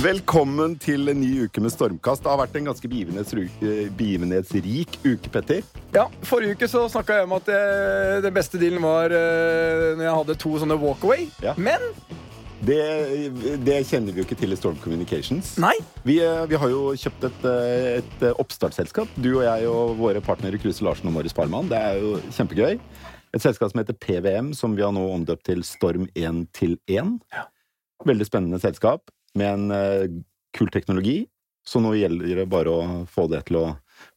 Velkommen til en ny uke med Stormkast. Det har vært en ganske begivenhetsru- begivenhetsrik uke, Petter. Ja, Forrige uke så snakka jeg om at eh, den beste dealen var eh, når jeg hadde to sånne walkaway. Ja. Men Det, det kjenner vi jo ikke til i Storm Communications. nei. Vi, eh, vi har jo kjøpt et, eh, et eh, oppstartsselskap. Du og jeg og våre partnere Kruse Larsen og Morris Parman. Det er jo kjempegøy. Et selskap som heter PVM, som vi har nå omdøpt til Storm 1 til 1. Veldig spennende selskap med en eh, kul teknologi. Så nå gjelder det bare å få det til å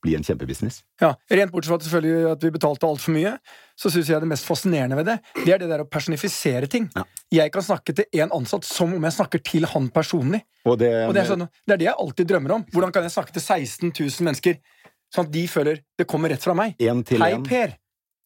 bli en kjempebusiness. Ja, Rent bortsett fra at, selvfølgelig at vi betalte altfor mye, så syns jeg det mest fascinerende ved det, det er det der å personifisere ting. Ja. Jeg kan snakke til én ansatt som om jeg snakker til han personlig. Og det, Og det er, sånn, det er det jeg alltid drømmer om. Hvordan kan jeg snakke til 16 000 mennesker, sånn at de føler det kommer rett fra meg? en til Hei, en. Per.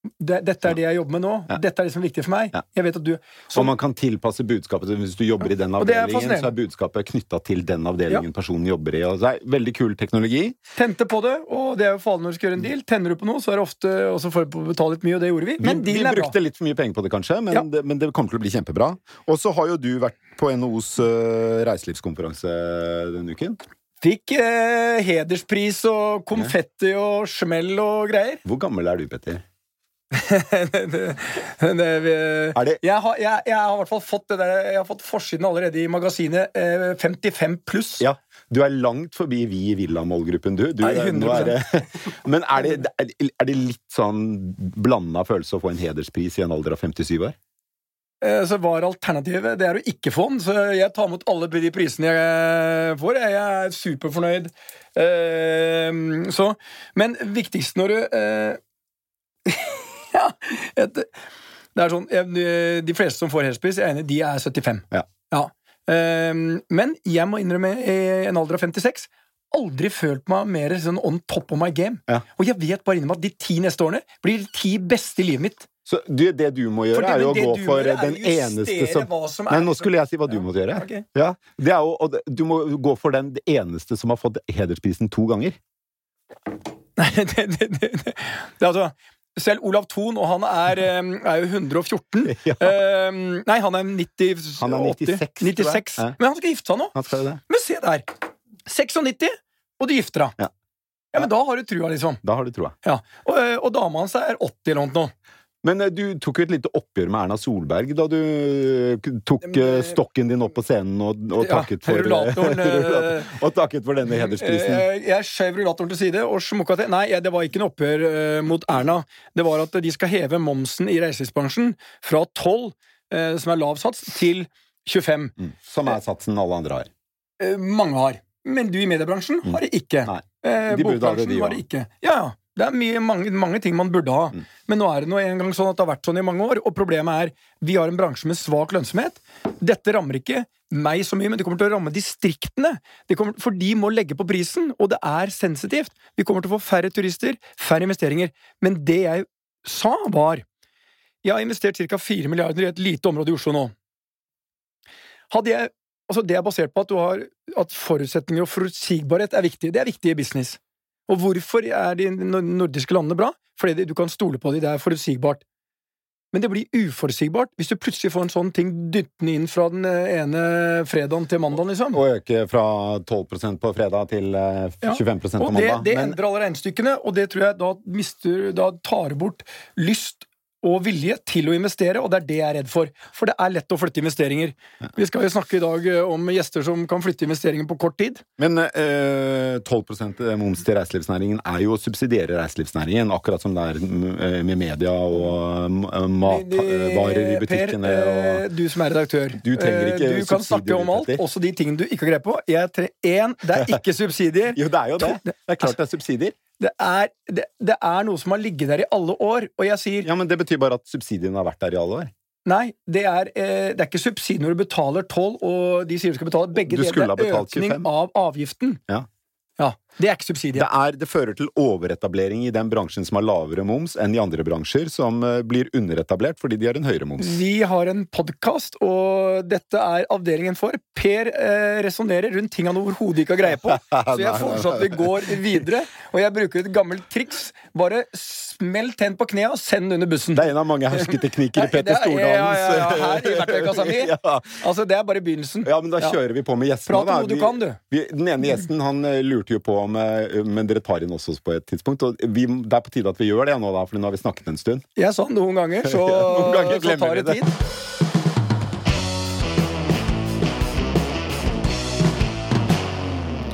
Det, dette er det jeg jobber med nå. Ja. Dette er det som er viktig for meg. Ja. Jeg vet at du Så man kan tilpasse budskapet Hvis du jobber i den avdelingen, er så er budskapet knytta til den avdelingen personen jobber i. Er veldig kul teknologi. Tente på det, og det er jo farlig når du skal gjøre en deal. Tenner du på noe, så er det ofte også for å betale litt mye, og det gjorde vi. Vi, Men vi bra. brukte litt for mye penger på det, kanskje, men, Ja. det, men det kommer til å bli kjempebra. Og så har jo du vært på NHOs uh, reiselivskonferanse denne uken. Fikk eh, hederspris og konfetti og smell og greier. Hvor gammel er du, Petter? Det, det, vi, Er det jeg, har, jeg, jeg har i hvert fall fått det der Jeg har fått forsiden allerede i magasinet eh, 55 pluss. Ja, du er langt forbi vi i Villa-målgruppen, du. du Nei, er- 100%. er men er det, er det litt sånn blanda følelse å få en hederspris i en alder av 57 år? Eh, Så var alternativet det er å ikke få den. Så jeg tar imot alle de prisene jeg får. Jeg er superfornøyd. Eh, Så, men viktigst når du eh, Ja, et, det er sånn De fleste som får hederspris, jeg er enig, de er 75. Ja. ja. Men jeg må innrømme, i en alder av 56 Aldri følt meg mer sånn on top of my game. Ja. Og jeg vet bare innom at de ti neste årene blir de ti beste i livet mitt. Så det du må gjøre, Fordi- er jo å gå for den eneste som som Nei, nå skulle jeg si hva du Ja, må gjøre. Okay. Ja, det er jo, og det- du må gå for den eneste som har fått hedersprisen to ganger. Nei, det, det, det, det, det altså selv Olav Thon, og han er, er jo 114 Ja. Eh, Nei, han er 90 Han er 96, 80, tror jeg. 96. Ja. Men han skal gifte seg nå! Han skal det. Men se der! 96, og du gifter deg. Ja. Ja, men da har du trua, liksom. Da har du trua. Ja. Og, eh, og dama hans er 80 eller noe. Men eh, du tok jo et lite oppgjør med Erna Solberg da du eh, tok Men, eh, stokken din opp på scenen og, og Ja, takket for rullatoren, Og takket for denne hedersprisen. Eh, Jeg skjøv rullatoren til side og smukka til. Nei, det var ikke noe oppgjør mot Erna. Det var at de skal heve momsen i reiselivsbransjen fra 12, eh, som er lav sats, til 25. Mm. Som er satsen alle andre har. Mange har. Men du i mediebransjen har det ikke. Nei. De burde ha det, de òg. Ja, ja. Det er mye, mange, mange ting man burde ha. Mm. Men nå er det nå en gang sånn at det har vært sånn i mange år, og problemet er vi har en bransje med svak lønnsomhet. Dette rammer ikke meg så mye, men det kommer til å ramme distriktene. Kommer, for de må legge på prisen, og det er sensitivt. Vi kommer til å få færre turister, færre investeringer. Men det jeg sa, var Jeg har investert ca. 4 milliarder i et lite område i Oslo nå. Hadde jeg Altså, det er basert på at, du har, at forutsetninger og forutsigbarhet er viktig. Det er viktig i business. Og hvorfor er de nordiske landene bra? Fordi du kan stole på dem, det er forutsigbart. Men det blir uforutsigbart hvis du plutselig får en sånn ting dyttende inn fra den eh, ene fredagen til mandagen, liksom. Og øke fra 12% på fredag til eh, Ja. 25% på Og det, det endrer alle regnestykkene, og det tror jeg da mister Da tar bort lyst og vilje til å investere, og det er det jeg er redd for. For det er lett å flytte investeringer. Vi skal jo snakke i dag eh, om gjester som kan flytte investeringer på kort tid. Men eh, 12% moms til reiselivsnæringen er jo å subsidiere reiselivsnæringen, akkurat som det er eh, med media og eh, matvarer i butikkene. Per, eh, du som er redaktør. Du ikke eh, Du kan snakke om alt, også de tingene du ikke har greie på. Jeg tre én, det er ikke subsidier. Jo, det er jo det. Det er klart det er subsidier. Det er, det, det er noe som har ligget der i alle år, og jeg sier Ja, Men det betyr bare at subsidiene har vært der i alle år. Nei, det er, eh, det er ikke subsidier når du betaler toll, og de sier du skal betale begge deler. Er økning 25. av avgiften. Ja. Ja, Det er ikke subsidie. Det, er, det fører til overetablering i den bransjen som har lavere moms enn i andre bransjer, som eh, blir underetablert fordi de har en høyere moms. Vi har en podkast, og dette er avdelingen for. Per eh, resonnerer rundt ting han overhodet ikke har greie på. Så jeg foreslår at vi går videre, og jeg bruker et gammelt triks. Bare smell tenn på kneet og send den under bussen. Det er en av mange hersketeknikker i Petter er- Stordalens ja, ja, ja, her i verktøykassa mi. Altså, det er bare begynnelsen. ja, men da kjører vi på med gjestene. Prat om noe du kan, du. Vi, den ene gjesten han eh, lurte jo på om eh, Men dere tar inn også på et tidspunkt. Og vi, det er på tide at vi gjør det nå, da, for nå har vi snakket en stund. Ja, sånn. noen ganger, så, Ja, noen ganger så tar det det. tid.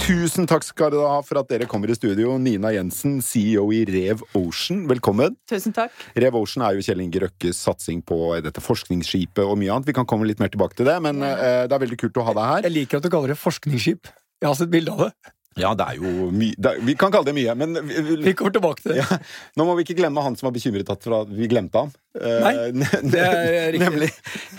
Tusen takk skal dere ha for at dere kommer i studio. Nina Jensen, CEO i Rev Ocean, velkommen. Tusen takk. Rev Ocean er jo Kjell Inge Røkkes satsing på dette forskningsskipet og mye annet. Vi kan komme litt mer tilbake til det, men eh, det er veldig kult å ha deg her. Jeg liker at du kaller det forskningsskip. Jeg har sett bilde av det. Ja, det er jo mye er- Vi kan kalle det mye, men vi, vi, Vi kommer tilbake til det. ja, nå må vi ikke glemme han som var bekymret at vi glemte ham. Eh, Nei, det er riktig. Nemlig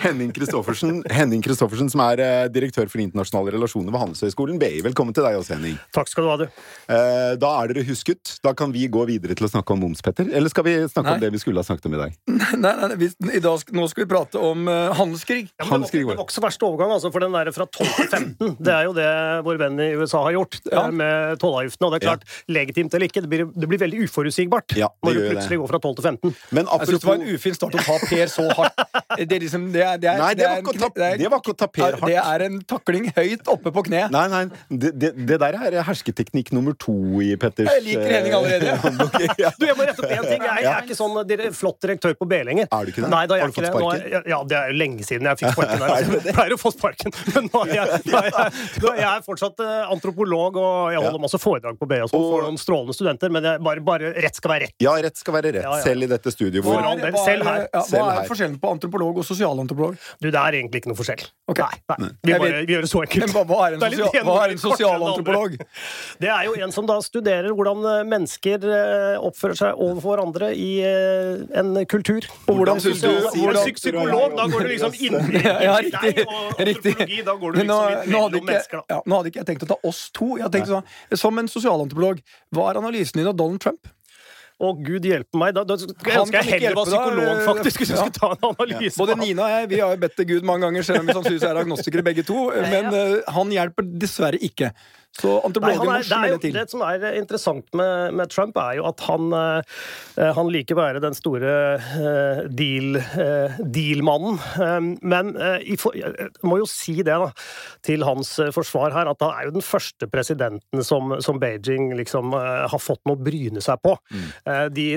Henning Kristoffersen, Henning Kristoffersen som er eh, direktør for internasjonale relasjoner ved Handelshøyskolen BI. Velkommen til deg også, Henning. Takk skal du ha, du. Eh, da er dere husket. Da kan vi gå videre til å snakke om moms, Petter. Eller skal vi snakke Nei. om det vi skulle ha snakket om i dag? Nei, nei, nei vi, i dag, Nå skal vi prate om eh, handelskrig. Ja, handelskrig det, var, det verste overgang, altså, for den der fra 12 til 15. Det er jo det vår venn i USA har gjort Ja. eh, med tollavgiftene. Og det er klart, legitimt eller ikke, det blir, det blir veldig uforutsigbart Ja, det når du plutselig det. går fra 12 til 15. Men apropos ufin start å ta Per så hardt. Det er liksom, det er, det er, Nei, det var er ikke å ta- det var ikke å ta Per hardt. Det er en takling høyt oppe på kne. Nei, nei, det, det, det der er hersketeknikk nummer to i Petters Jeg liker Henning allerede. eh. Ja. Du, jeg må rette opp én ting. Jeg, jeg er ikke sånn dere, flott direktør på B lenger. Er du ikke det? Nei, da Har du fått sparken? sparken? ja, det er jo lenge siden jeg fikk sparken. Er Der. Jeg pleier å få sparken, men nå er jeg, nå er jeg, nå er jeg fortsatt eh, antropolog, og jeg holder masse foredrag på B og sånn for noen strålende studenter, men jeg, bare, bare rett skal være rett. ja, rett skal være rett, Ja, ja. selv i dette studioet hvor Selv her. Ja, Selv hva her. er forskjellen på antropolog og sosialantropolog? Du, det er egentlig ikke noe forskjell. Okay. Nei, nei. Vi, bare, vi gjør det så enkelt. Men hva, er en, sosial, hva er en sosialantropolog? Det er jo en som da studerer hvordan eh, mennesker eh, oppfører seg overfor hverandre i eh, en kultur. Og hvordan synes du- hvordan- Psykolog, da går du liksom inn i Ja, deg, og antropologi, da går du liksom litt mellom mennesker, da. ja, nå hadde ikke jeg tenkt å ta oss to. Jeg hadde tenkt sånn, Som en sosialantropolog, hva er analysen din av Donald Trump? Å, gud hjelpe meg. Da, da skulle jeg ønske jeg heller var psykolog, da. faktisk, hvis jeg ja. skulle ta en analyse. Både. Nina og jeg vi har jo bedt til Gud mange ganger, selv om vi sannsynligvis er agnostikere begge to. Men uh, han hjelper dessverre ikke. Så antropologen må er, det, smelle til. det som er interessant med, med Trump, er jo at han, eh, han liker å være den store eh, deal, eh, deal-mannen. Um, men eh, jeg må jo si det da, til hans eh, forsvar her, at han er jo den første presidenten som, som Beijing liksom eh, har fått noe å bryne seg på. Eh, de,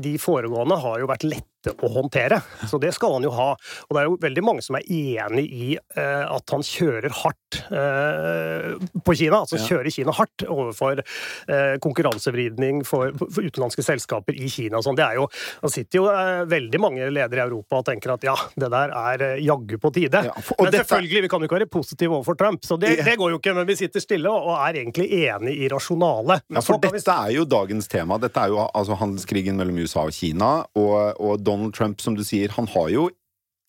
de foregående har jo vært lette å håndtere, så det skal han jo ha. Og det er jo veldig mange som er enig i eh, at han kjører hardt eh, på Kina. Altså kjører Kina hardt overfor eh, konkurransevridning for, for utenlandske selskaper i Kina sånn. Det er jo Han sitter jo eh, veldig mange ledere i Europa og tenker at ja, det der er eh, jaggu på tide. Ja, for- og men dette- selvfølgelig, vi kan jo ikke være positive overfor Trump, så det, det går jo ikke. Men vi sitter stille og, og er egentlig enig i rasjonalet. Ja, for dette vi- er jo dagens tema. Dette er jo altså handelskrigen mellom USA og Kina. Og, og Donald Trump, som du sier, han har jo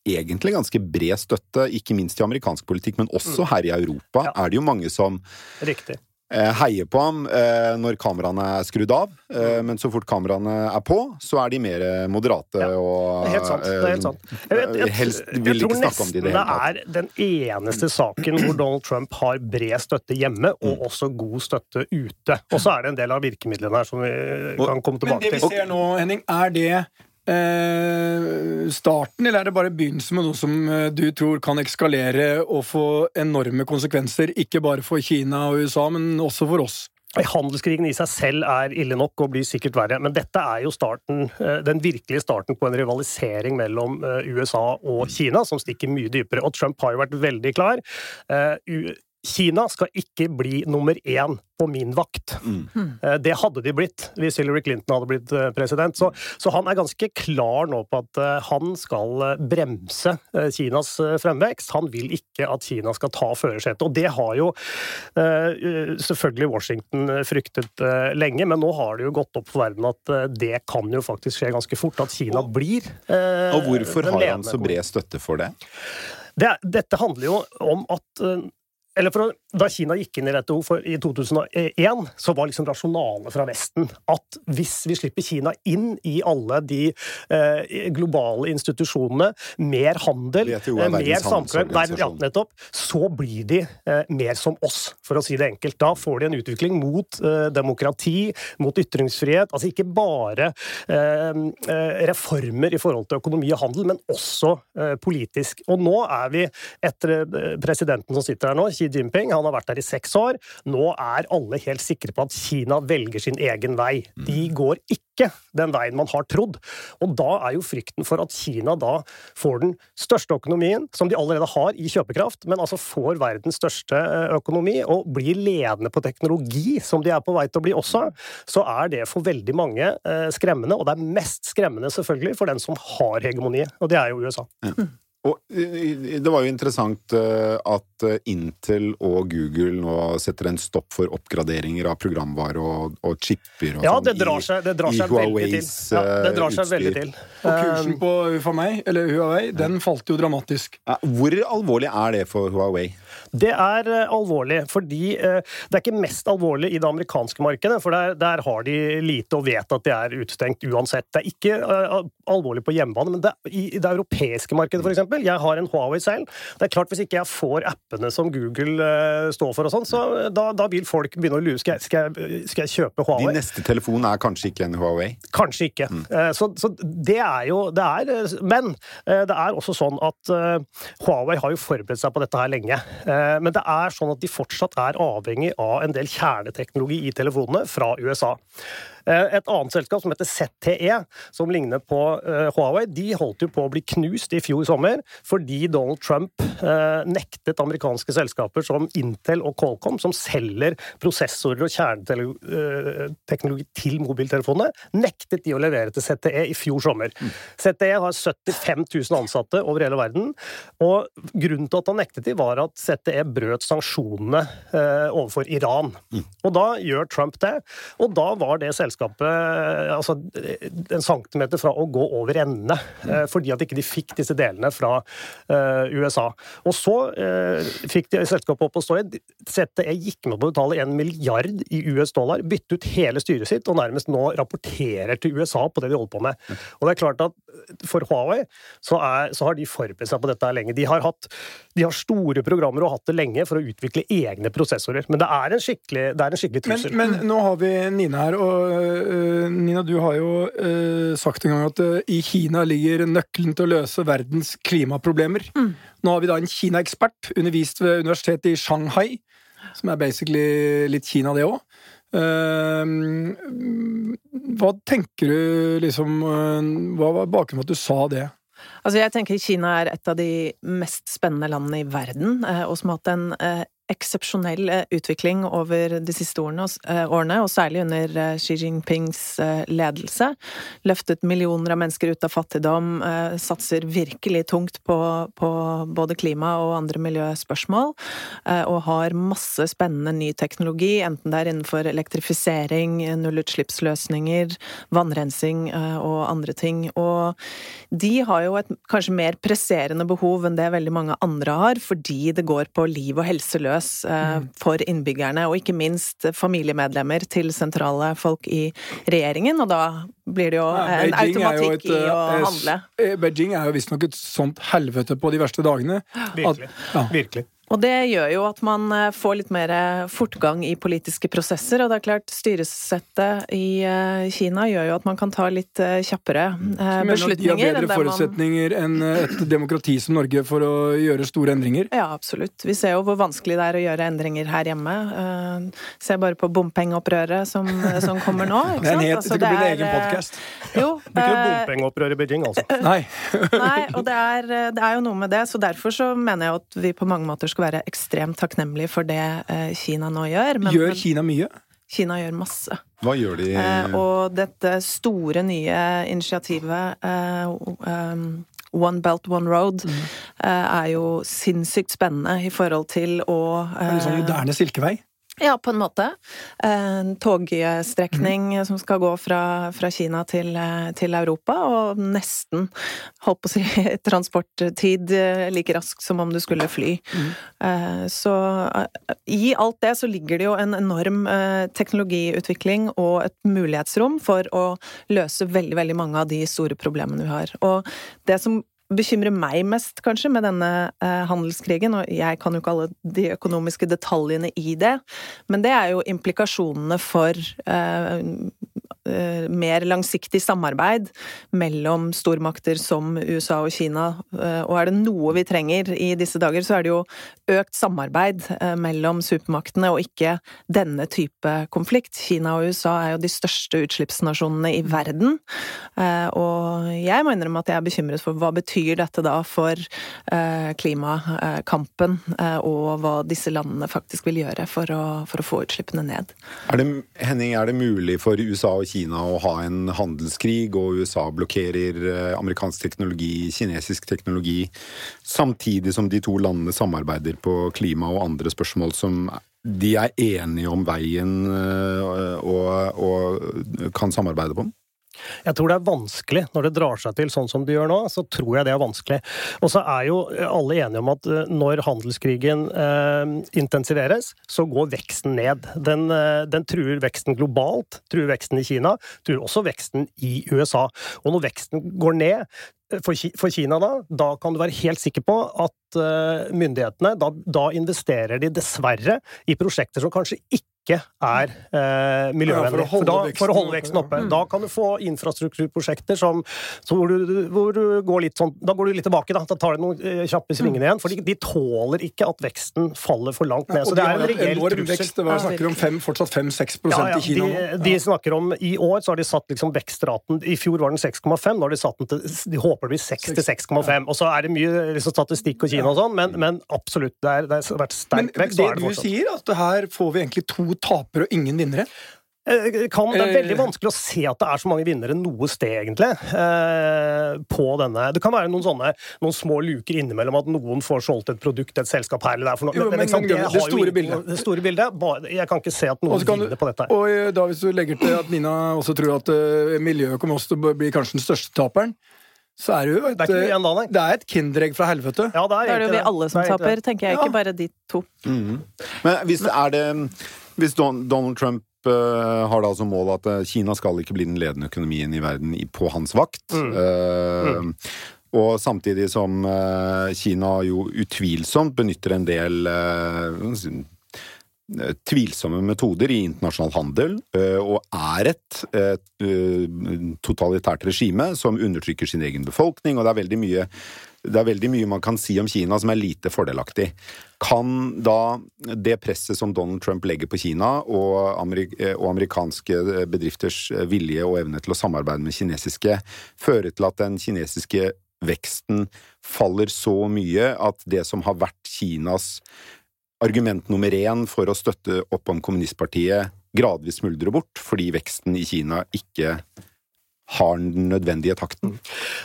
egentlig ganske bred støtte, ikke minst i amerikansk politikk, men også her i Europa Ja. er det jo mange som Riktig. eh, heier på ham eh, når kameraene er skrudd av. Eh, men så fort kameraene er på, så er de mer moderate Ja, og Det helt sant. Det er helt sant. Jeg, vet- jeg, helst jeg vil tror ikke snakke om det i det det hele tatt. er den eneste saken hvor Donald Trump har bred støtte hjemme, og også god støtte ute. Og så er det en del av virkemidlene her som vi kan komme tilbake til. Men det vi ser nå, Henning, er det starten, eller er det bare begynnelsen med noe som eh, du tror kan ekskalere og få enorme konsekvenser, ikke bare for Kina og USA, men også for oss? Handelskrigen i seg selv er ille nok og blir sikkert verre, men dette er jo starten, eh, den virkelige starten på en rivalisering mellom eh, USA og Kina, som stikker mye dypere. Og Trump har jo vært veldig klar. Kina skal ikke bli nummer én på min vakt. Mm. Eh, Det hadde de blitt hvis Hillary Clinton hadde blitt eh, president. Så, så han er ganske klar nå på at eh, han skal bremse Kinas fremvekst. Han vil ikke at Kina skal ta førersetet. Og det har jo eh, selvfølgelig Washington fryktet lenge, men nå har det jo gått opp for verden at det kan jo faktisk skje ganske fort. At Kina blir eh, Og hvorfor har han så bred støtte for det? det, dette handler jo om at eller for Da Kina gikk inn i WTO i 2001, så var liksom rasjonalet fra Vesten at hvis vi slipper Kina inn i alle de eh, globale institusjonene, mer handel, eh, mer samkvem, nei, ja, nettopp, så blir de eh, mer som oss, for å si det enkelt. Da får de en utvikling mot eh, demokrati, mot ytringsfrihet. Altså ikke bare eh, eh, reformer i forhold til økonomi og handel, men også politisk. Og nå er vi, etter presidenten som sitter her nå, Xi Jinping, han har vært der i seks år, nå er alle helt sikre på at Kina velger sin egen vei. De går ikke den veien man har trodd. Og da er jo frykten for at Kina da får den største økonomien, som de allerede har i kjøpekraft, men altså får verdens største eh, økonomi og blir ledende på teknologi, som de er på vei til å bli også, så er det for veldig mange eh, skremmende. Og det er mest skremmende selvfølgelig for den som har hegemoniet, og det er jo USA. Og eh, det var jo interessant eh, at eh, Intel og Google nå setter en stopp for oppgraderinger av programvare og, og chipper og Ja, sånn det drar seg, det drar i seg veldig til. Ja, det drar seg eh, veldig til. Og kursen på på Huawei, eller Huawei, den falt jo dramatisk. Ja, Hvor alvorlig er det for Huawei? Det er eh, alvorlig, fordi eh, det er ikke mest alvorlig i det amerikanske markedet, for der, der har de lite og vet at de er utestengt uansett. Det er ikke eh, alvorlig på hjemmebane, men det, i i det europeiske markedet f.eks. Jeg har en Huawei selv. Det er klart Hvis ikke jeg får appene som Google eh, står for, og sånn, så eh, da, da vil folk begynne å lure. Skal jeg, skal jeg, skal jeg kjøpe Din De neste telefon er kanskje ikke en Huawei? Kanskje ikke. Eh, Så, så det er jo det er, Men det er også sånn at Huawei har jo forberedt seg på dette her lenge. Men det er sånn at de fortsatt er avhengig av en del kjerneteknologi i telefonene fra USA. Eh, Et annet selskap som heter ZTE, som ligner på eh, Huawei, de holdt jo på å bli knust i fjor sommer fordi Donald Trump eh, nektet amerikanske selskaper som Intel og Qualcomm, som selger prosessorer og kjerneteknologi til mobiltelefonene, nektet de å levere til ZTE i fjor sommer. ZTE har 75 000 ansatte over hele verden, og grunnen til at han nektet de, var at ZTE brøt sanksjonene overfor Iran. Og da gjør Trump det, og da var det selskapet eh, altså, en centimeter fra å gå over ende, eh, fordi at ikke de fikk disse delene fra eh, USA. Og så eh, fikk de selskapet opp å stå igjen. ZTE gikk med på å betale en milliard i US dollar, bytte ut hele styret sitt, og nærmest nå rapporterer til USA på det de holder på med. Og det er klart at for Huawei så, er, så har de forberedt seg på dette lenge. De har, hatt, de har store programmer og hatt det lenge for å utvikle egne prosessorer. Men det er en skikkelig, det er en skikkelig Men, trussel. men nå har vi Nina her, og Nina, du har jo øh, sagt en gang at øh, i Kina ligger nøkkelen til å løse verdens klimaproblemer. Nå har vi da en Kina-ekspert, undervist ved universitetet i Shanghai, som er basically litt Kina, det òg. hva tenker du liksom Hva var bakgrunnen for at du sa det? Altså, jeg tenker Kina er et av de mest spennende landene i verden, eh, og som har hatt en eh, eksepsjonell eh, utvikling over de siste årene, og eh, særlig under eh, Xi Jinpings ledelse. Løftet millioner av mennesker ut av fattigdom, satser virkelig tungt på, på både klima og andre miljøspørsmål, og har masse spennende ny teknologi, enten det er innenfor elektrifisering, nullutslippsløsninger, vannrensing og andre ting. Og de har jo et kanskje mer presserende behov enn det veldig mange andre har, fordi det går på liv og helse løs eh, for innbyggerne, og ikke minst familiemedlemmer til sentrale folk i regjeringen, og da blir det jo Ja, en Beijing er jo automatikk et, i å øh, handle. eh, Beijing er jo visstnok et sånt helvete på de verste dagene. Virkelig. ja. Virkelig. Og det gjør jo at man eh, får litt mer fortgang i politiske prosesser, og det er klart styresettet i eh, Kina gjør jo at man kan ta litt eh, kjappere beslutninger. Som at de har beslutninger. bedre enn det man- forutsetninger enn eh, et demokrati som Norge for å gjøre store endringer. Ja, absolutt. Vi ser jo hvor vanskelig det er å gjøre endringer her hjemme. Se bare på bompengeopprøret som, som kommer nå. Ikke Det er en helt, Altså, det kan bli en egen eh, podkast. Jo. Det blir ikke eh, bompengeopprør i Beijing, altså. Nei. Nei, og det er, det er jo noe med det, så derfor så mener jeg at vi på mange måter skal skal være ekstremt takknemlige for det eh, Kina nå gjør. Men, Gjør Kina mye? Kina gjør masse. Hva gjør de Eh, og dette store nye initiativet eh, um, One Belt, One Road Mm. eh, er jo sinnssykt spennende i forhold til å det sånn moderne silkevei? Ja, på en måte. En togstrekning Mm. som skal gå fra, fra Kina til, eh, til Europa, og nesten, holdt på å si, transporttid eh, like raskt som om du skulle fly. Mm. Så i alt det så ligger det jo en enorm teknologiutvikling og et mulighetsrom for å løse veldig, veldig mange av de store problemene vi har. Og det som bekymrer meg mest, kanskje, med denne eh, handelskrigen, og jeg kan jo ikke alle de økonomiske detaljene i det, men det er jo implikasjonene for eh, eh, mer langsiktig samarbeid mellom stormakter som USA og Kina. Eh, og er det noe vi trenger i disse dager, så er det jo økt samarbeid eh, mellom supermaktene, og ikke denne type konflikt. Kina og USA er jo de største utslippsnasjonene i verden, og jeg må innrømme at jeg er bekymret for hva betyr dette da for eh, klimakampen, eh, og hva disse landene faktisk vil gjøre for å, for å få utslippene ned. Er det, Henning, er det mulig for USA og Kina å ha en handelskrig, og USA blokkerer eh, amerikansk teknologi, kinesisk teknologi, samtidig som de to landene samarbeider på klima og andre spørsmål som de er enige om veien og, og kan samarbeide på? Jeg tror det er vanskelig når det drar seg til sånn som det gjør nå. Så tror jeg det er vanskelig. Og så er jo alle enige om at eh, når handelskrigen eh, intensiveres, så går veksten ned. Den, eh, den truer veksten globalt, truer veksten i Kina, truer også veksten i USA. Og når veksten går ned eh, for, for Kina da, da kan du være helt sikker på at eh, myndighetene da, da investerer de dessverre i prosjekter som kanskje ikke er eh, miljøvennlig. Ja, for å da, veksten for å holde veksten oppe. ja. Da kan du få infrastrukturprosjekter som, som hvor, du, hvor du går litt sånn Da går du litt tilbake, da. Da tar du noen eh, kjappe svingene igjen. For de, de tåler ikke at veksten faller for langt ned. Ja, Så de det er en reell trussel. vekst. Det var snakker om fem, fortsatt 5-6 Ja, ja, i Kina de, de snakker om I år så har de satt liksom vekstraten I fjor var den 6,5. Nå har de satt den til De håper det blir 6 til 6,5. Og så er det mye liksom, statistikk og Kina og sånn, men, men absolutt, det, er, det har vært sterk vekst. det er det du sier, at her får vi egentlig to tapere og ingen vinnere. Eh, Kan, det er veldig Eh. vanskelig å se at det er så mange vinnere noe sted, egentlig. eh, På denne Det kan være noen sånne Noen små luker innimellom at noen får solgt et produkt, et selskap her eller der. For noe. Jo, men- men, men det det, store bildet. Det store bildet bare, Jeg kan ikke se at noen kan vinner på dette. her. Og eh, da hvis du legger til at Nina også tror at uh, miljøet kommer også til å bli kanskje den største taperen, så er det jo et, Det er da, det er et kinderegg fra helvete. Ja, det er det er jo vi alle som er taper, tenker jeg, Ja. ikke bare de to. Men hvis, det er det, hvis Don, Donald Trump eh, har da som mål at eh, Kina skal ikke bli den ledende økonomien i verden i, på hans vakt eh, Og samtidig som Kina jo utvilsomt benytter en del tvilsomme metoder i internasjonal handel, eh, og er et, et eh, totalitært regime som undertrykker sin egen befolkning, og det er mye det er veldig mye man kan si om Kina som er lite fordelaktig. Kan da det presset som Donald Trump legger på Kina, og, amerik eh, og amerikanske bedrifters vilje og evne til å samarbeide med kinesiske, føre til at den kinesiske veksten faller så mye at det som har vært Kinas argument nummer én for å støtte opp om kommunistpartiet, gradvis smuldrer bort, fordi veksten i Kina ikke har den nødvendige takten.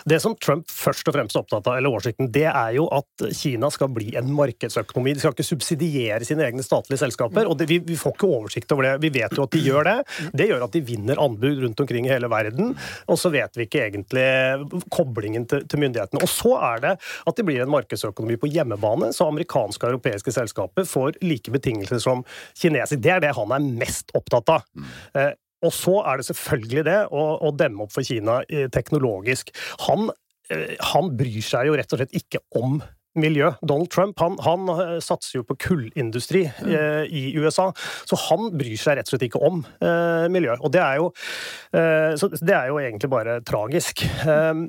Det som Trump først og fremst er opptatt av, eller oversikten, det er jo at Kina skal bli en markedsøkonomi. De skal ikke subsidiere sine egne statlige selskaper. og det, vi, vi får ikke oversikt over det. Vi vet jo at de gjør det. Det gjør at de vinner anbud rundt omkring i hele verden. Og så vet vi ikke egentlig koblingen til, til myndighetene. Og så er det at det blir en markedsøkonomi på hjemmebane, så amerikanske og europeiske selskaper får like betingelser som kinesiske. Det er det han er mest opptatt av. Og så er det selvfølgelig det å, å demme opp for Kina eh, teknologisk. Han, eh, han bryr seg jo rett og slett ikke om miljø. Donald Trump han, han eh, satser jo på kullindustri eh, i USA, så han bryr seg rett og slett ikke om eh, miljø. Og det er jo eh, så det er jo egentlig bare tragisk. Um,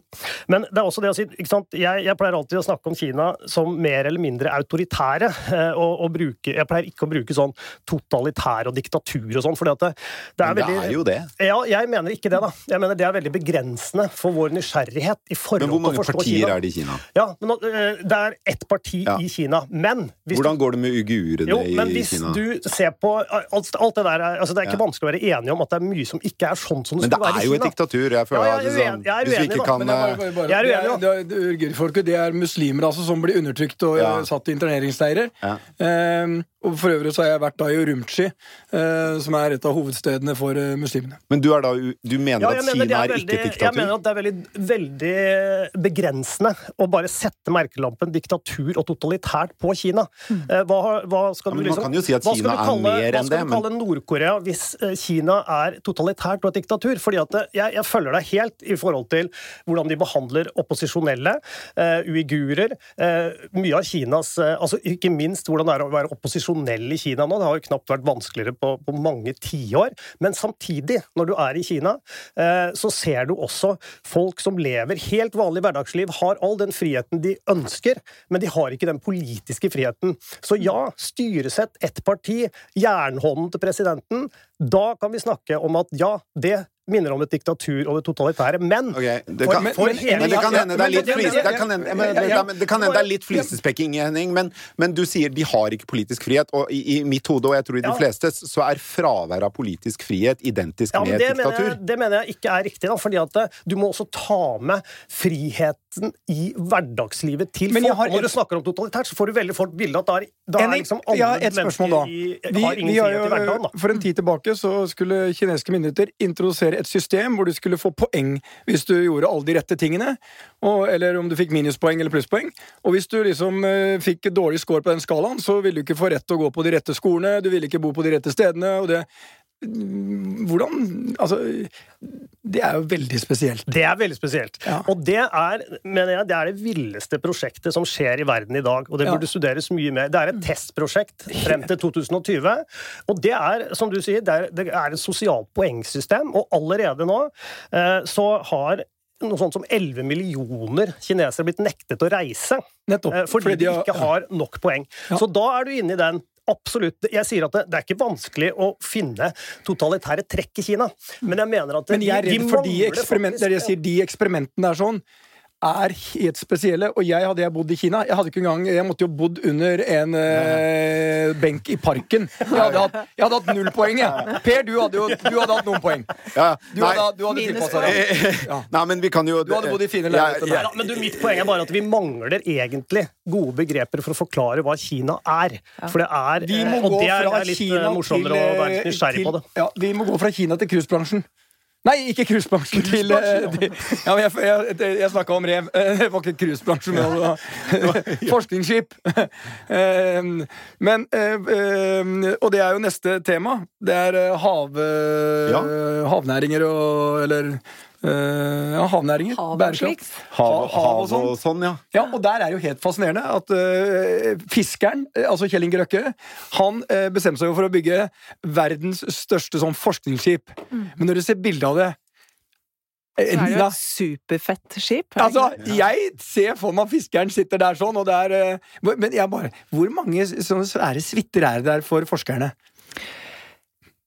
men det er også det å si ikke sant? Jeg, jeg pleier alltid å snakke om Kina som mer eller mindre autoritære. eh, og, og bruke, jeg pleier ikke å bruke sånn totalitær og diktatur og sånn, for det, det er Men det er jo det. ja, jeg mener ikke det, da. Jeg mener Det er veldig begrensende for vår nysgjerrighet i forhold til å forstå Kina. Men hvor mange partier Kina. er det i Kina? Ja, men eh, det er ett parti Ja. i Kina. Men hvis Hvordan går det med uigurene jo, men i hvis Kina? du ser på alt, alt det der er, altså Det er ikke Ja. vanskelig å være enig om at det er mye som ikke er sånn som det Men det skulle være er i jo et Kina. diktatur. Jeg føler Ja, jeg er det er uenig- sånn, jeg er uenig, da, kan Men det er bare, eh, bare, bare. Jeg er uenig, uenig, det er- det er det er muslimer altså, som blir undertrykt og Ja. eh, satt i interneringsleirer. Ja. Eh, og for øvrig så har jeg vært da i Urumqi, eh, som er et av hovedstedene for eh, muslimene. Men du, er da, du mener Ja, at jeg mener, Kina er, veldig, ikke et veldig, jeg mener at det er veldig, veldig begrensende å bare sette merkelampen diktatur og totalitært på Kina. Eh, Hva, hva skal Ja, du men man liksom kan jo si at Kina er kalle, mer hva skal du men- kalle Nord-Korea hvis eh, Kina er totalitært og et diktatur? Fordi at jeg, jeg følger deg helt i forhold til hvordan de behandler opposisjonelle, uh, uigurer. Uh, mye av Kinas uh, altså Ikke minst hvordan det er å være opposisjonell i Kina nå. Det har jo knapt vært vanskeligere på, på mange tiår. Men samtidig, når du er i Kina, eh, så ser du også folk som lever helt vanlig hverdagsliv, har all den friheten de ønsker, men de har ikke den politiske friheten. Så ja, styresett, ett parti, jernhånden til presidenten. Da kan vi snakke om at ja, det minner om et diktatur og det totalitære, men det kan, for men, hele- men det kan hende det er litt det- flis, det- det kan hende, men, det kan hende det er litt flisespekking, Henning, men, men du sier de har ikke politisk frihet, og i, i mitt hode, og jeg tror i de Ja. fleste, så er fravær av politisk frihet identisk Ja, men med det et mener, diktatur. jeg, det mener jeg ikke er riktig, da, fordi at eh, du må også ta med friheten i hverdagslivet til Men folk. har Og når du snakker om totalitært, så får du veldig fort bilde at da er, da er liksom alle ja, et spørsmål da. i, har ingen vi har frihet i hverdagen. jo, da. for en tid tilbake så skulle kinesiske myndigheter introdusere et system hvor du skulle få poeng hvis du gjorde alle de rette tingene, og, eller om du fikk minuspoeng eller plusspoeng. Og hvis du liksom eh, fikk dårlig score på den skalaen, så ville du ikke få rett til å gå på de rette skolene, du ville ikke bo på de rette stedene, og det Hvordan Altså, det er jo veldig spesielt. Det er veldig spesielt. Ja. Og det er, mener jeg, det er det villeste prosjektet som skjer i verden i dag. Og det Ja. burde studeres mye mer. Det er et testprosjekt frem til 2020. Og det er, som du sier, det er, det er et sosialt poengsystem. Og allerede nå eh, så har noe sånt som 11 millioner kinesere blitt nektet å reise. Nettopp. fordi, fordi, de ikke har nok poeng. Ja. Så da er du inne i den. Absolutt. Jeg sier at det, det er ikke vanskelig å finne totalitære trekk i Kina, men jeg mener at Men jeg er de- de redd for de eksperimentene det er jeg sier, de eksperimentene er sånn er helt spesielle. Og jeg hadde jeg bodd i Kina Jeg hadde ikke engang Jeg måtte jo bodd under en eh, benk i parken. Jeg hadde, hatt, jeg hadde hatt null poeng, jeg. Per, du hadde jo du hadde hatt noen poeng. Ja, Du nei, hadde, du hadde tilpassa deg. Ja. nei, men vi kan jo Du hadde bodd i fine leiligheter. Ja, men du, Mitt poeng er bare at vi mangler egentlig gode begreper for å forklare hva Kina er. For det er Vi må eh, Og gå det er, fra er litt Kina eh, morsommere til, å være eh, nysgjerrig på det. Ja, vi må gå fra Kina til cruisebransjen. Nei, ikke cruisebransjen. Til, eh, til Ja, men jeg jeg, jeg, snakka om rev. Eh, Det var ikke cruisebransjen, men ja. forskningsskip. Eh, Men eh, eh, Og det er jo neste tema. Det er hav, Ja. havnæringer og Eller eh, ja, havnæringer. Hav Bærekraft. Hav, hav og sånn. og sånn, ja. Ja, og der er jo helt fascinerende at uh, fiskeren, øh, altså Kjell Inge Røkke, han uh, bestemte seg jo for å bygge verdens største sånn forskningsskip. Men når du ser bilde av det eh, Så er det jo et superfett skip. Altså, jeg ser for meg fiskeren sitter der sånn, og det er Men jeg bare Hvor mange sånne svære suiter er det der for forskerne?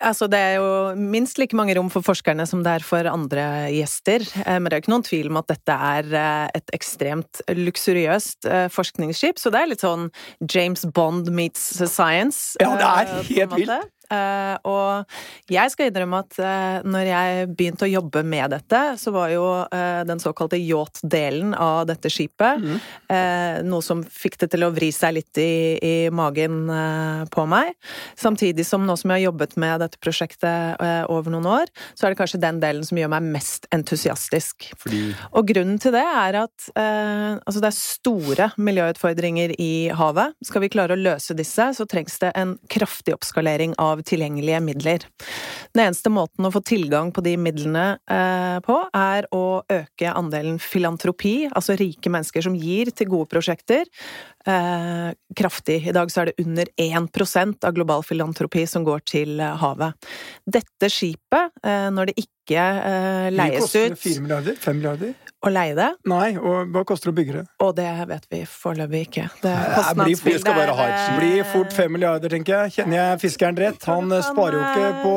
Altså, det er jo minst like mange rom for forskerne som det er for andre gjester. Eh, Men det er jo ikke noen tvil om at dette er eh, et ekstremt luksuriøst eh, forskningsskip. Så det er litt sånn James Bond meets science. Ja, det er helt vilt. Eh, og jeg skal innrømme at eh, når jeg begynte å jobbe med dette, så var jo eh, den såkalte yacht-delen av dette skipet mm. noe som fikk det til å vri seg litt i, i magen på meg. Samtidig som nå som jeg har jobbet med dette prosjektet over noen år, så er det kanskje den delen som gjør meg mest entusiastisk. Fordi Og grunnen til det er at altså det er store miljøutfordringer i havet. Skal vi klare å løse disse, så trengs det en kraftig oppskalering av tilgjengelige midler. Den eneste måten å få tilgang på de midlene eh, på, er å øke andelen filantropi, altså rike mennesker som gir til gode prosjekter, eh, kraftig. I dag så er det under 1% av global filantropi som går til eh, havet. Dette skipet, eh, når det ikke eh, Det koster 4 milliarder? 5 milliarder? Å leie det, Nei, og hva koster det å bygge det? og det vet vi foreløpig ikke. Det blir- kostnadsbildet vi skal bare ha et er, Blir fort fem milliarder, tenker jeg. Kjenner jeg fiskeren rett? Han eh, sparer jo ikke på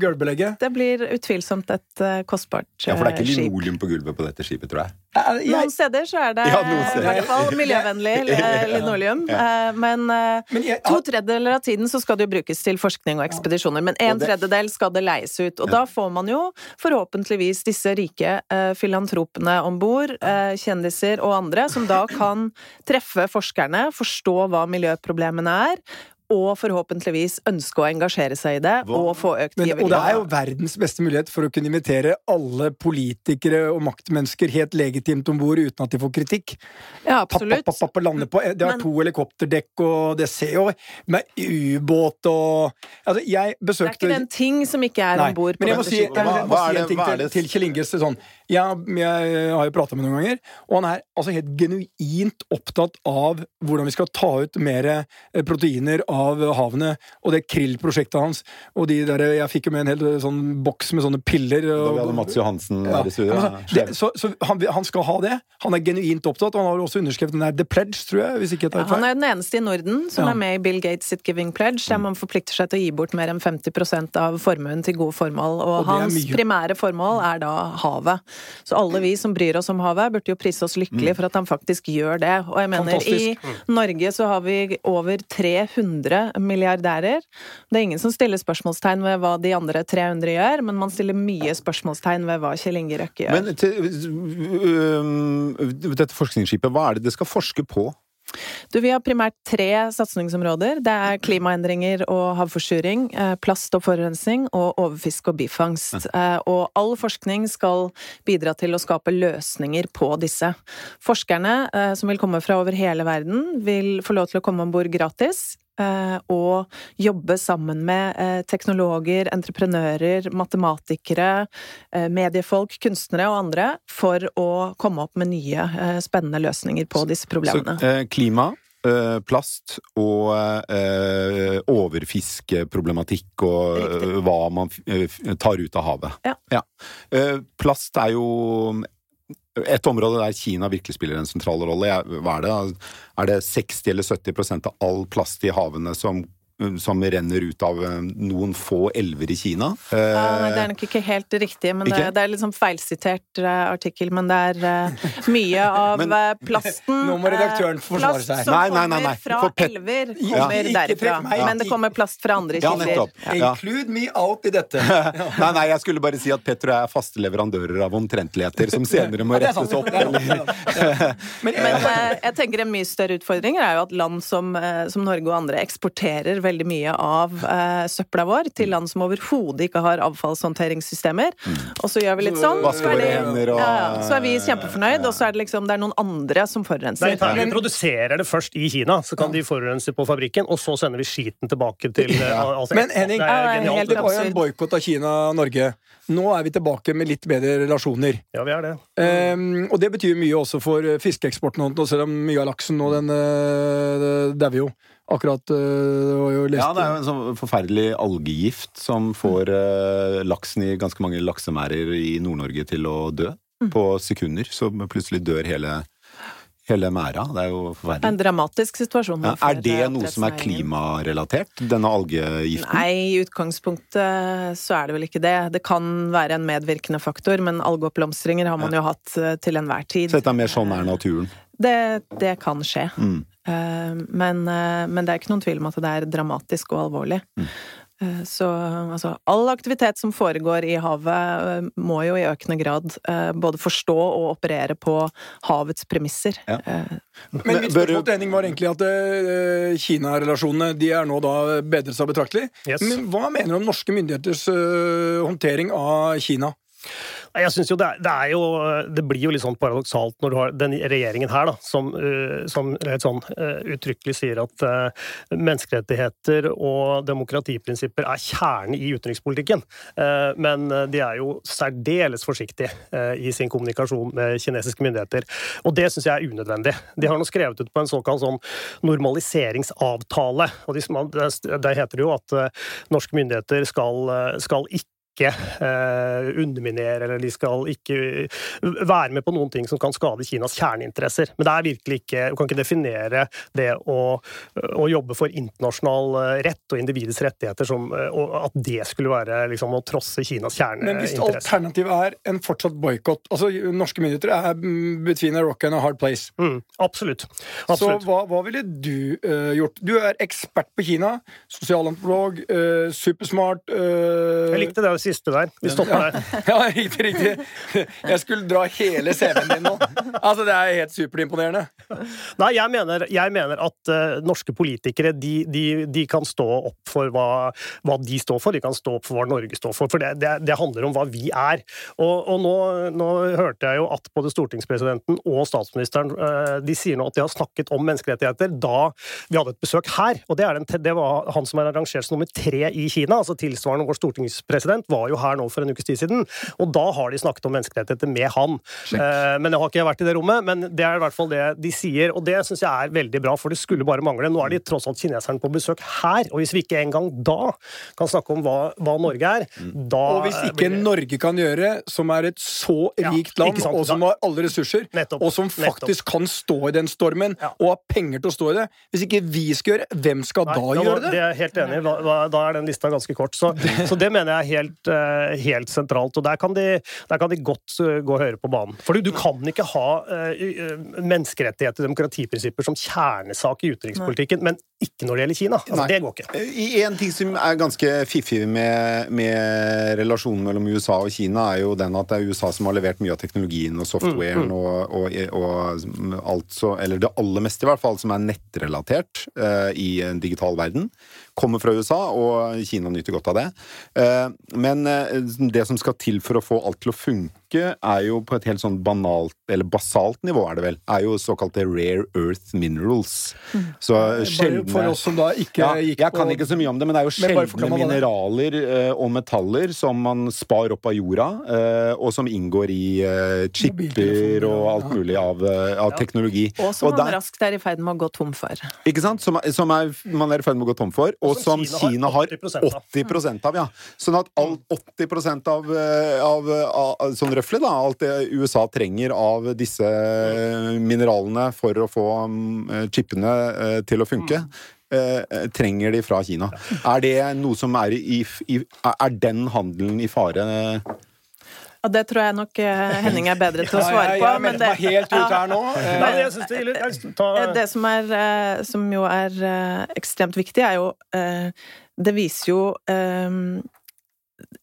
gulvbelegget. Det blir utvilsomt et uh, kostbart skip. Ja, for det er ikke linoleum på gulvet på dette skipet, tror jeg. Jeg, Noen steder så er det Ja, i hvert fall miljøvennlig eh, linoleum. eh, Men, eh, Men jeg- to tredjedeler av tiden så skal det jo brukes til forskning og ekspedisjoner. Men en tredjedel skal det leies ut. Og da får man jo forhåpentligvis disse rike eh, filantropene om bord, eh, kjendiser og andre, som da kan treffe forskerne, forstå hva miljøproblemene er. Og forhåpentligvis ønske å engasjere seg i det, Hva- og få økt givergrad. og det er jo verdens beste mulighet for å kunne invitere alle politikere og maktmennesker helt legitimt om bord uten at de får kritikk. Ja, absolutt. papp, papp, papp, lande på. Det har Men- to helikopterdekk, og det ser jo med ubåt og Altså, jeg Det er ikke den ting som ikke er om bord på dette skipet. Hva- jeg må hva er si det- en ting hva til, det- til Kjell Inge. Sånn. Jeg, jeg har jo prata med noen ganger, og han er altså helt genuint opptatt av hvordan vi skal ta ut mer eh, proteiner av havene, og det krill-prosjektet hans. Og de der, Jeg fikk jo med en hel eh, sånn boks med sånne piller. Da vi hadde Mats Johansen ja. her i studio. Ja, altså, det, så så han, han skal ha det. Han er genuint opptatt, og han har også underskrevet den der The Pledge, tror jeg. hvis ikke jeg tar Ja, han er den eneste i Norden som Ja. er med i Bill Gates sitt Giving Pledge, der man forplikter seg til å gi bort mer enn 50% av formuen til gode formål. Og, Og hans primære formål er da havet. Så alle vi som bryr oss om havet, burde jo prise oss lykkelige for at han faktisk gjør det. Og jeg mener, i Norge så har vi over 300 milliardærer. Det er ingen som stiller spørsmålstegn ved hva de andre 300 gjør, men man stiller mye spørsmålstegn ved hva Kjell Inge Røkke gjør. Men til, øh, dette forskningsskipet, hva er det det skal forske på? Du, vi har primært tre satsingsområder. Det er klimaendringer og havforsuring, eh, plast og forurensning og overfiske og bifangst. Eh, Og all forskning skal bidra til å skape løsninger på disse. Forskerne, eh, som vil komme fra over hele verden, vil få lov til å komme om bord gratis. Eh, Og jobbe sammen med eh, teknologer, entreprenører, matematikere, eh, mediefolk, kunstnere og andre for å komme opp med nye, eh, spennende løsninger på disse problemene. Så, eh, klima, eh, plast og eh, overfiskeproblematikk og eh, Riktig. hva man eh, tar ut av havet. Ja. Ja. plast er jo et område der Kina virkelig spiller en sentral rolle. Hva er det? Er det 60 eller 70% av all plast i havene som, som renner ut av eh, noen få elver i Kina? Eh, Ja, nei, det er nok ikke helt riktig, men det, Ikke? det er litt sånn feilsitert eh, artikkel. Men det er eh, mye av Men- eh, plasten Nå må redaktøren forsvare seg. plast som Nei, nei, nei, nei. kommer fra Pet- elver, kommer ja. derifra. meg Men det kommer plast fra andre Ja, kilder. nettopp. Ja. Include me out i dette. Nei, nei, jeg skulle bare si at Petro er faste leverandører av omtrentligheter som senere må Ja, rettes opp. Men, Men eh, jeg tenker en mye større utfordring er jo at land som, eh, som Norge og andre eksporterer veldig mye av eh, søpla vår til land som overhodet ikke har avfallshåndteringssystemer. Og så gjør vi litt sånn, så Vasker er, våre hender og- ja, så er vi kjempefornøyd, og så er det liksom det er noen andre som Nei, forurenser. vi produserer det først i Kina, så kan de forurense på fabrikken, og så sender vi skiten tilbake til ja. altså, Men Henning, det er Ja, genialt. det var jo en boikott av Kina og Norge. Nå er vi tilbake med litt bedre relasjoner. Ja, vi er det. Um, og det betyr mye også for eh, fiskeeksporten, og selv om mye av laksen nå, den uh, dauer jo. Akkurat øh, det jo lest ja, det er jo en sånn forferdelig algegift som får øh, laksen i ganske mange laksemærer i Nord-Norge til å dø på sekunder. Så plutselig dør hele, hele mæra. Det er jo forferdelig. En dramatisk situasjon. Ja, er det noe som er klimarelatert? Denne algegiften? Nei, i utgangspunktet så er det vel ikke det. Det kan være en medvirkende faktor, men algeoppblomstringer har man jo hatt eh, til enhver tid. Så dette er mer sånn er naturen? Det, det kan skje. Mm. Eh, Men, eh, men det er ikke noen tvil om at det er dramatisk og alvorlig. Mm. Eh, Så altså, all aktivitet som foregår i havet, må jo i økende grad eh, både forstå og operere på havets premisser. Ja. Men mitt spørsmål til Henning var egentlig at eh, Kina-relasjonene de er nå da bedret seg betraktelig. Yes. Men hva mener du om norske myndigheters eh, håndtering av Kina? Jeg synes jo det, er, det er jo Det blir jo litt sånn paradoksalt når du har den regjeringen her, da, som, som helt sånn uttrykkelig sier at menneskerettigheter og demokratiprinsipper er kjernen i utenrikspolitikken. Men de er jo særdeles forsiktige i sin kommunikasjon med kinesiske myndigheter. Og det syns jeg er unødvendig. De har nå skrevet ut på en såkalt sånn normaliseringsavtale. og de, der heter det jo at norske myndigheter skal, skal ikke ikke eh, underminere eller de skal ikke være med på noen ting som kan skade Kinas kjerneinteresser. Men det er virkelig ikke Du kan ikke definere det å, å jobbe for internasjonal eh, rett og individets rettigheter som at det skulle være liksom, å trosse Kinas kjerneinteresser. Men hvis alternativet er en fortsatt boikott altså Norske myndigheter er between a rock and a hard place. Mm, absolutt. absolutt. Så hva, hva ville du uh, gjort? Du er ekspert på Kina. Sosialantropolog. Uh, supersmart. Uh, jeg likte det siste der. Vi stopper der. ja, riktig, riktig. Jeg skulle dra hele CV-en din nå. Altså, Det er helt superimponerende. Nei, jeg mener, jeg mener at uh, norske politikere de, de, de, kan stå opp for hva, hva, de står for. De kan stå opp for hva Norge står for. For det, det, det handler om hva vi er. Og, og nå, nå, hørte jeg jo at både stortingspresidenten og statsministeren uh, de sier nå at de har snakket om menneskerettigheter da vi hadde et besøk her. Og det, den, det var han som er arrangert som nummer tre i Kina, altså tilsvarende vår stortingspresident, var jo her nå for en ukes tid siden. Og da har de snakket om menneskerettigheter med han. Uh, men jeg har ikke vært i det rommet, men det er i hvert fall det de sier. Og det syns jeg er veldig bra, for det skulle bare mangle. Nå er de tross alt kineserne på besøk her, og hvis vi ikke engang da kan snakke om hva, hva Norge er, mm. da Og hvis ikke Norge kan gjøre, som er et så rikt land, ja, og som har alle ressurser, nettopp, og som faktisk nettopp. kan stå i den stormen, ja. og har penger til å stå i det Hvis ikke vi skal gjøre hvem skal Nei, da, da gjøre det? Det er helt enig i. Da er den lista ganske kort. Så, så det mener jeg er helt, eh, helt, sentralt. Og der kan, de, der kan de godt gå gå høre på banen. For du kan ikke ha uh, menneskerettigheter og demokratiprinsipper som kjernesak i utenrikspolitikken, men ikke når det gjelder Kina. Altså, det går ikke. En ting som er ganske fiffig med, med, relasjonen mellom USA og Kina, er jo den at det er USA som har levert mye av teknologien og softwaren mm, mm. Og, og, og, alt så Eller det aller meste, i hvert fall, som er nettrelatert uh, i en digital verden kommer fra USA, og Kina nyter godt av det. Eh, men eh, det som skal til for å få alt til å funke, er jo på et helt sånn banalt, eller basalt nivå, er det vel, er jo såkalte rare earth minerals. Mm. Så sjeldne For oss som da ikke ja, gikk Jeg kan ikke så mye om det, men det er jo sjeldne mineraler eh, og metaller som man spar opp av jorda, og som inngår i chipper og alt mulig av, av teknologi. Og som man raskt er i ferd med å gå tom for. Ikke sant? Som, som er, man er i ferd med å gå tom for og som Kina har 80% av. ja. Sånn at alt 80 av, av, av, av sånn røftlig, da, alt det USA trenger av disse mineralene for å få mm, chipene eh, til å funke, mm. trenger de fra Kina. Er det noe som er i, i Er den handelen i fare? Ja, Det tror jeg nok Henning er bedre til å svare på. Ja, jeg, jeg meg helt ut her nå. Det, det som, er, som jo er ekstremt viktig, er jo Det viser jo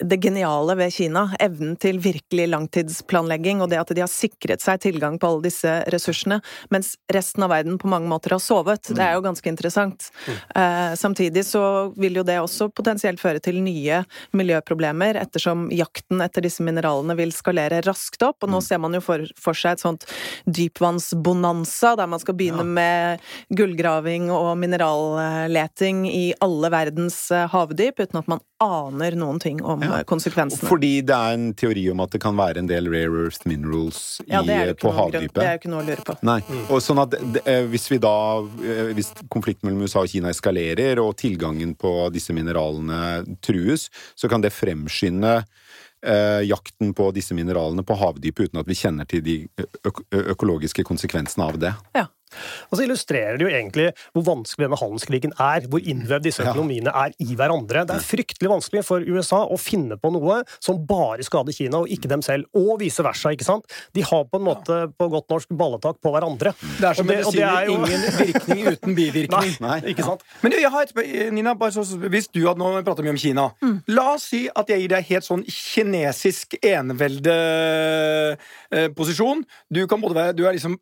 det geniale ved Kina, evnen til virkelig langtidsplanlegging, og det at de har sikret seg tilgang på alle disse ressursene, mens resten av verden på mange måter har sovet. Det er jo ganske interessant. Eh, samtidig så vil jo det også potensielt føre til nye miljøproblemer, ettersom jakten etter disse mineralene vil skalere raskt opp, og nå ser man jo for, for seg et sånt dypvannsbonanza, der man skal begynne ja. med gullgraving og mineralleting i alle verdens eh, havdyp, uten at man aner noen ting om ja. Konsekvensene. Fordi det er en teori om at det kan være en del rare earth minerals i, ja, på havdypet. Det er jo ikke noe å lure på. Nei. Mm. Og sånn at eh, hvis vi da eh, Hvis konflikten mellom USA og Kina eskalerer, og tilgangen på disse mineralene trues, så kan det fremskynde eh, jakten på disse mineralene på havdypet uten at vi kjenner til de økologiske konsekvensene av det. Ja. Og så illustrerer det jo egentlig hvor vanskelig denne handelskrigen er, hvor innvevd disse økonomiene er i hverandre. Det er fryktelig vanskelig for USA å finne på noe som bare skader Kina, og ikke dem selv. Og vice versa, ikke sant? De har på en måte, på godt norsk, balletak på hverandre. Det er som medisiner, jo... ingen virkning uten bivirkning. Nei, ikke sant? Men jeg har et, Nina, så, hvis du hadde nå pratet mye om Kina mm. La oss si at jeg gir deg helt sånn kinesisk enevelde Eh, du kan både være Du er liksom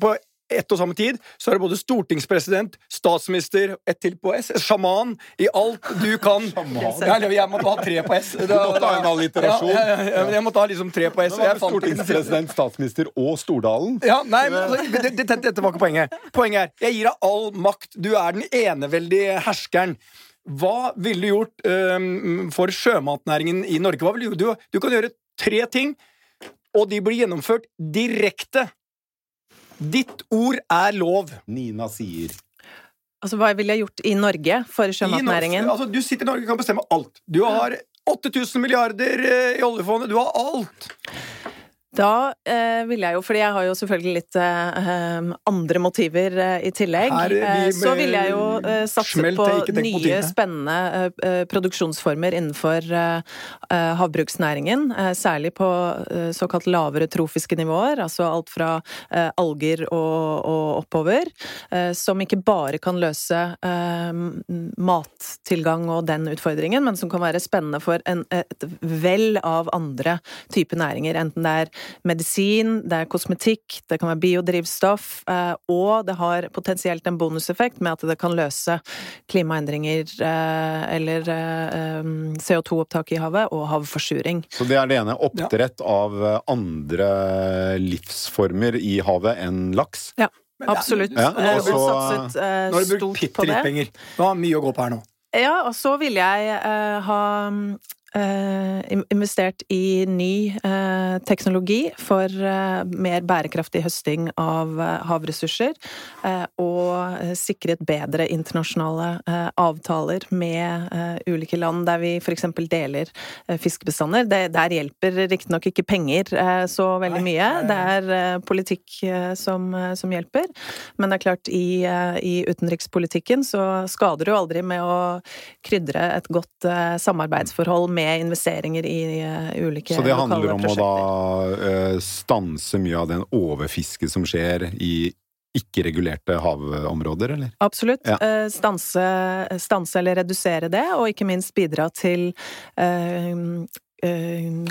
på ett og samme tid så er det både stortingspresident, statsminister, ett til på S, sjaman i alt du kan. Jeg, jeg måtte ha tre på S. Du måtte ha en alliterasjon. Ja, ja, ja, jeg måtte ha liksom tre på S. Stortingspresident, statsminister og Stordalen. Ja, nei, men, dette, dette var ikke poenget. Poenget er jeg gir deg all makt. Du er den eneveldige herskeren. Hva ville du gjort um, for sjømatnæringen i Norge? Ville du, du kan gjøre tre ting, og de blir gjennomført direkte Ditt ord er lov. Nina sier. Altså, Hva ville jeg gjort i Norge for sjømatnæringen? Altså, du sitter i Norge og kan bestemme alt. Du har 8000 milliarder eh, i oljefondet. Du har alt! Da eh, vil jeg jo, fordi jeg har jo selvfølgelig litt eh, eh andre motiver eh, i tillegg, vi eh, så ville vil jeg jo eh, satse Smelt, på nye, motivene. spennende eh, produksjonsformer innenfor havbruksnæringen. særlig på såkalt lavere trofiske nivåer, altså alt fra alger og, og oppover. som ikke bare kan løse eh, mattilgang og den utfordringen, men som kan være spennende for en, et vell av andre typer næringer. Enten det er medisin, det er kosmetikk, det kan være biodrivstoff, eh, og det har potensielt en bonuseffekt med at det kan løse klimaendringer eh, eller eh, CO2-opptak i havet og havforsuring. Så det er det ene. Oppdrett av andre livsformer i havet enn laks. Ja, absolutt. Ja, Eh, og så- og satset eh, Nå har du brukt bitte litt penger. Du har mye å gå på her nå. Ja, og så vil jeg eh, ha investert i ny eh, teknologi for eh, mer bærekraftig høsting av eh, havressurser, eh, og eh, sikret bedre internasjonale eh, avtaler med eh, ulike land der vi f.eks. deler eh, fiskebestander. Det, der hjelper riktignok ikke penger eh, så veldig mye, det er eh, politikk eh, som, eh, som hjelper. Men det er klart, i, eh, i utenrikspolitikken så skader du aldri med å krydre et godt eh, samarbeidsforhold med investeringer i eh, ulike Så det handler om å da eh, stanse mye av den overfisket som skjer i ikke-regulerte havområder, eller? Absolutt. Ja. Eh, Stanse, stanse eller redusere det, og ikke minst bidra til eh,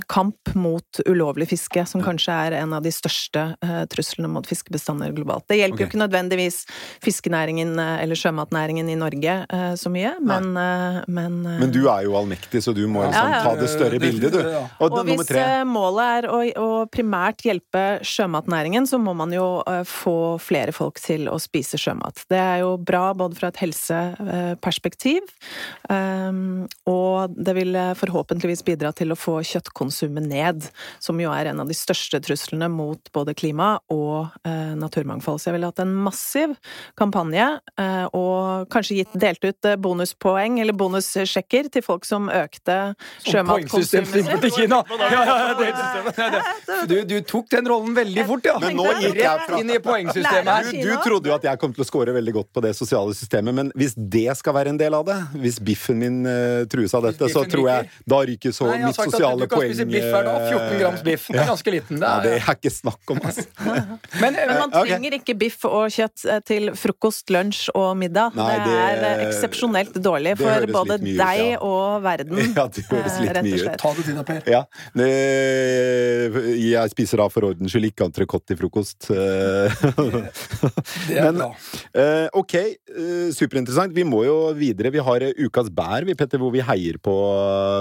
kamp mot ulovlig fiske, som kanskje er en av de største eh, truslene mot fiskebestander globalt. Det hjelper okay. jo ikke nødvendigvis fiskenæringen eh, eller sjømatnæringen i Norge eh, så mye, men, eh, men eh, Men du er jo allmektig, så du må liksom Ja, ja. ta det større bildet, du. Og, Og hvis tre. eh, målet er å, å primært hjelpe sjømatnæringen, så må man jo eh, få flere folk til å spise sjømat. Det er jo bra både fra et helseperspektiv, um, og det vil eh, forhåpentligvis bidra til å få kjøttkonsumet ned, som jo er en av de største truslene mot både klima og eh, naturmangfold. Så jeg ville hatt en massiv kampanje, eh, og kanskje gitt, delt ut eh, bonuspoeng eller bonussjekker til folk som økte Poengsystem sjømatkonsumet innført til Kina! Ja, ja, ja, er Du, du tok den rollen veldig fort, ja. Men nå gikk jeg fra- inn i poengsystemet her. Du, du trodde jo at jeg kom til å score veldig godt på det sosiale systemet, men hvis det skal være en del av det, hvis biffen min uh, trues av dette, så tror jeg da ryker så mitt sagt at du kan poeng spise biff hver dag. 14 grams biff. Det er ganske liten. Det Ja, det er, er ikke snakk om, altså. men, Men eh, man trenger ikke biff og kjøtt eh, til frokost, lunsj og middag. Nei, det, er det- er eksepsjonelt dårlig for både mye ut, deg ja. og verden. Ja, det høres eh, litt rett og mye ut. slett. ta det til deg, Per. Ja. Jeg spiser da for ordens skyld ikke entrecôte til frokost. eh. Det er Men- bra. Eh, ok, eh, superinteressant. Vi må jo videre. Vi har eh, Ukas bær, vi, Petter, hvor vi heier på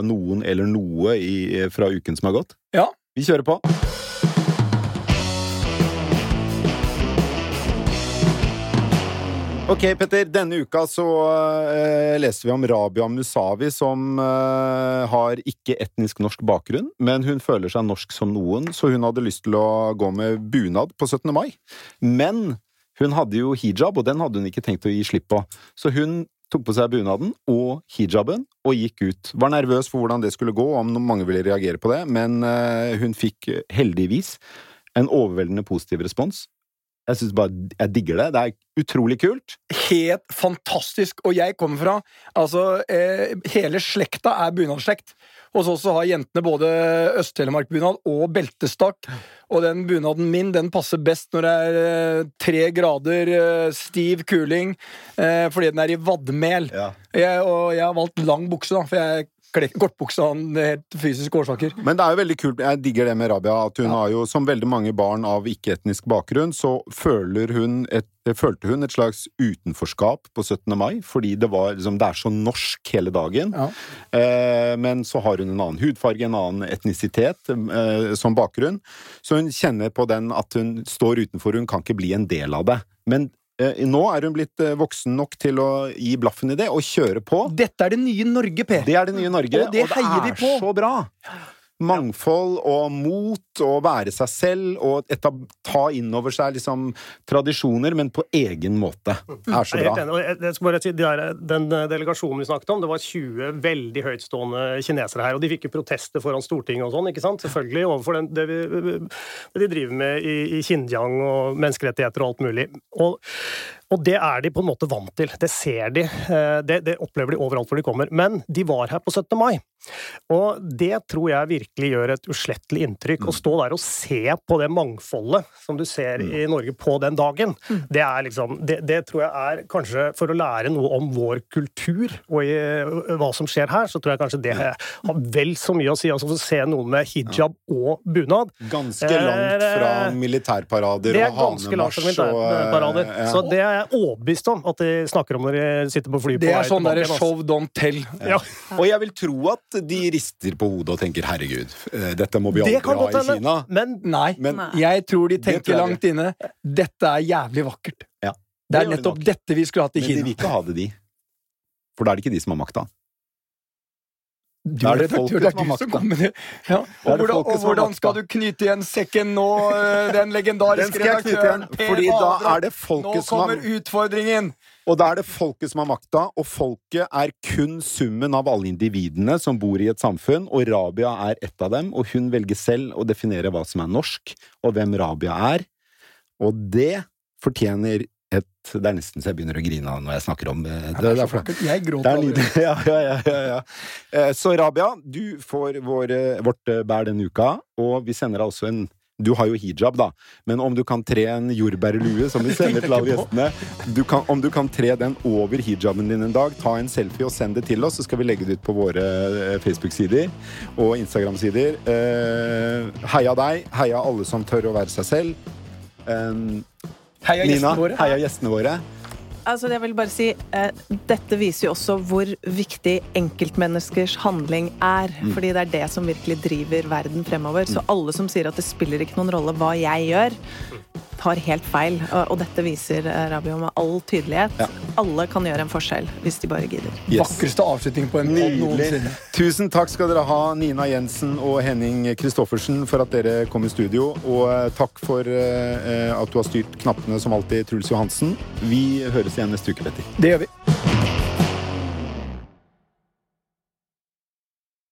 noen eller noe i, fra uken som har gått. Ja. Vi kjører på. Ok, Petter. Denne uka så uh, leste vi om Rabia Musavi, som uh, har ikke etnisk norsk bakgrunn, men hun føler seg norsk som noen, så hun hadde lyst til å gå med bunad på 17. mai. Men hun hadde jo hijab, og den hadde hun ikke tenkt å gi slipp på. Så hun tok på seg bunaden og hijaben og gikk ut. Var nervøs for hvordan det skulle gå, om mange ville reagere på det, men eh, hun fikk eh, heldigvis en overveldende positiv respons. Jeg synes bare, jeg digger det. Det er utrolig kult. Helt fantastisk. Og jeg kommer fra Altså, eh, hele slekta er bunadsslekt. Hos oss så har jentene både Øst-Telemark-bunad og beltestakk. Og den bunaden min den passer best når det er eh, tre grader eh, stiv kuling, eh, fordi den er i vadmel. Jeg, og jeg har valgt lang bukse, da, for jeg kler av helt fysiske årsaker. Men det er jo veldig kult. Jeg digger det med Rabia. At hun har jo, som veldig mange barn av ikke-etnisk bakgrunn, så hun et, følte hun et slags utenforskap på 17. mai. Fordi det, var, liksom, det er så norsk hele dagen. Ja. Eh, men så har hun en annen hudfarge, en annen etnisitet eh, som bakgrunn. Så hun kjenner på den at hun står utenfor, hun kan ikke bli en del av det. Men eh, nå er hun blitt eh, voksen nok til å gi blaffen i det og kjøre på. Dette er det nye Norge, Per. Det er det nye Norge, Og det heier vi er på. så bra! Mangfold og mot og være seg selv og ta inn over seg liksom tradisjoner, men på egen måte. Det er så bra. jeg- jeg skal bare si, de der, Den eh, delegasjonen vi snakket om, det var 20 veldig høytstående kinesere her. Og de fikk jo protester foran Stortinget og sånn, ikke sant? Selvfølgelig overfor den, det, vi, det de driver med i, i Xinjiang og menneskerettigheter og alt mulig. Og, og det er de på en måte vant til. Det ser de. eh, Det, det opplever de overalt hvor de kommer. Men de var her på 17. mai. Og det tror jeg virkelig gjør et uslettelig inntrykk. Å stå der og se på det mangfoldet som du ser i Norge på den dagen, det er liksom det, det tror jeg er kanskje For å lære noe om vår kultur og i, hva som skjer her, så tror jeg kanskje det har vel så mye å si. Altså å se noen med hijab og bunad. Ganske langt fra militærparader Det er og ganske langt fra hanemars og militærparader. eh, ja. Så det er jeg overbevist om at de snakker om når de sitter på flyet. Det er sånn derre altså. show don't tell. Ja. Og jeg vil tro at de rister på hodet og tenker 'herregud, eh, dette må vi Det aldri ha i Kina'. men Nei. Men Nei. Jeg tror de Det tror tenker langt inne. Dette er jævlig vakkert. Ja. Det er gjør de nettopp nok. dette vi skulle hatt i Men de vil ikke ha det, de. For da er det ikke de som har makta. Du er det folket det er du som kommer med det. Ja. Og hvordan, og hvordan skal du knyte igjen sekken nå, øh, den legendariske den redaktøren igjen, Per fordi da Abrahamsen? er det Nå har kommer utfordringen! Og da er det folket som har makta, og folket er kun summen av alle individene som bor i et samfunn, og Rabia er ett av dem, og hun velger selv å definere hva som er norsk, og hvem Rabia er. Og det fortjener et Det er nesten så jeg begynner å grine når jeg snakker om det. det, det er for- Jeg gråter er. Ja, ja, ja, ja. Eh, Så Rabia, du får vår, vårt eh, bær denne uka, og vi sender deg også en du har jo hijab, da, men om du kan tre en jordbærlue, som vi sender til alle gjestene du kan, Om du kan tre den over hijaben din en dag, ta en selfie og send det til oss, så skal vi legge det ut på våre eh, Facebook-sider og Instagram-sider. Eh, heia deg, heia alle som tør å være seg selv. Heia Nina, gjestene våre. heia gjestene våre. Altså, jeg vil bare si, eh, Dette viser jo også hvor viktig enkeltmenneskers handling er. Fordi det er det som virkelig driver verden fremover. Så alle som sier at det spiller ikke noen rolle hva jeg gjør, tar helt feil. Og, og dette viser eh, Rabio med all tydelighet. Ja. Alle kan gjøre en forskjell hvis de bare gidder. Yes. Vakreste avslutning på en podd Nydelig. noensinne. Tusen takk skal dere ha, Nina Jensen og Henning Kristoffersen, for at dere kom i studio. Og eh, takk for eh, at du har styrt knappene som alltid, Truls Johansen. Vi høres igjen neste uke, Petter. Det gjør vi.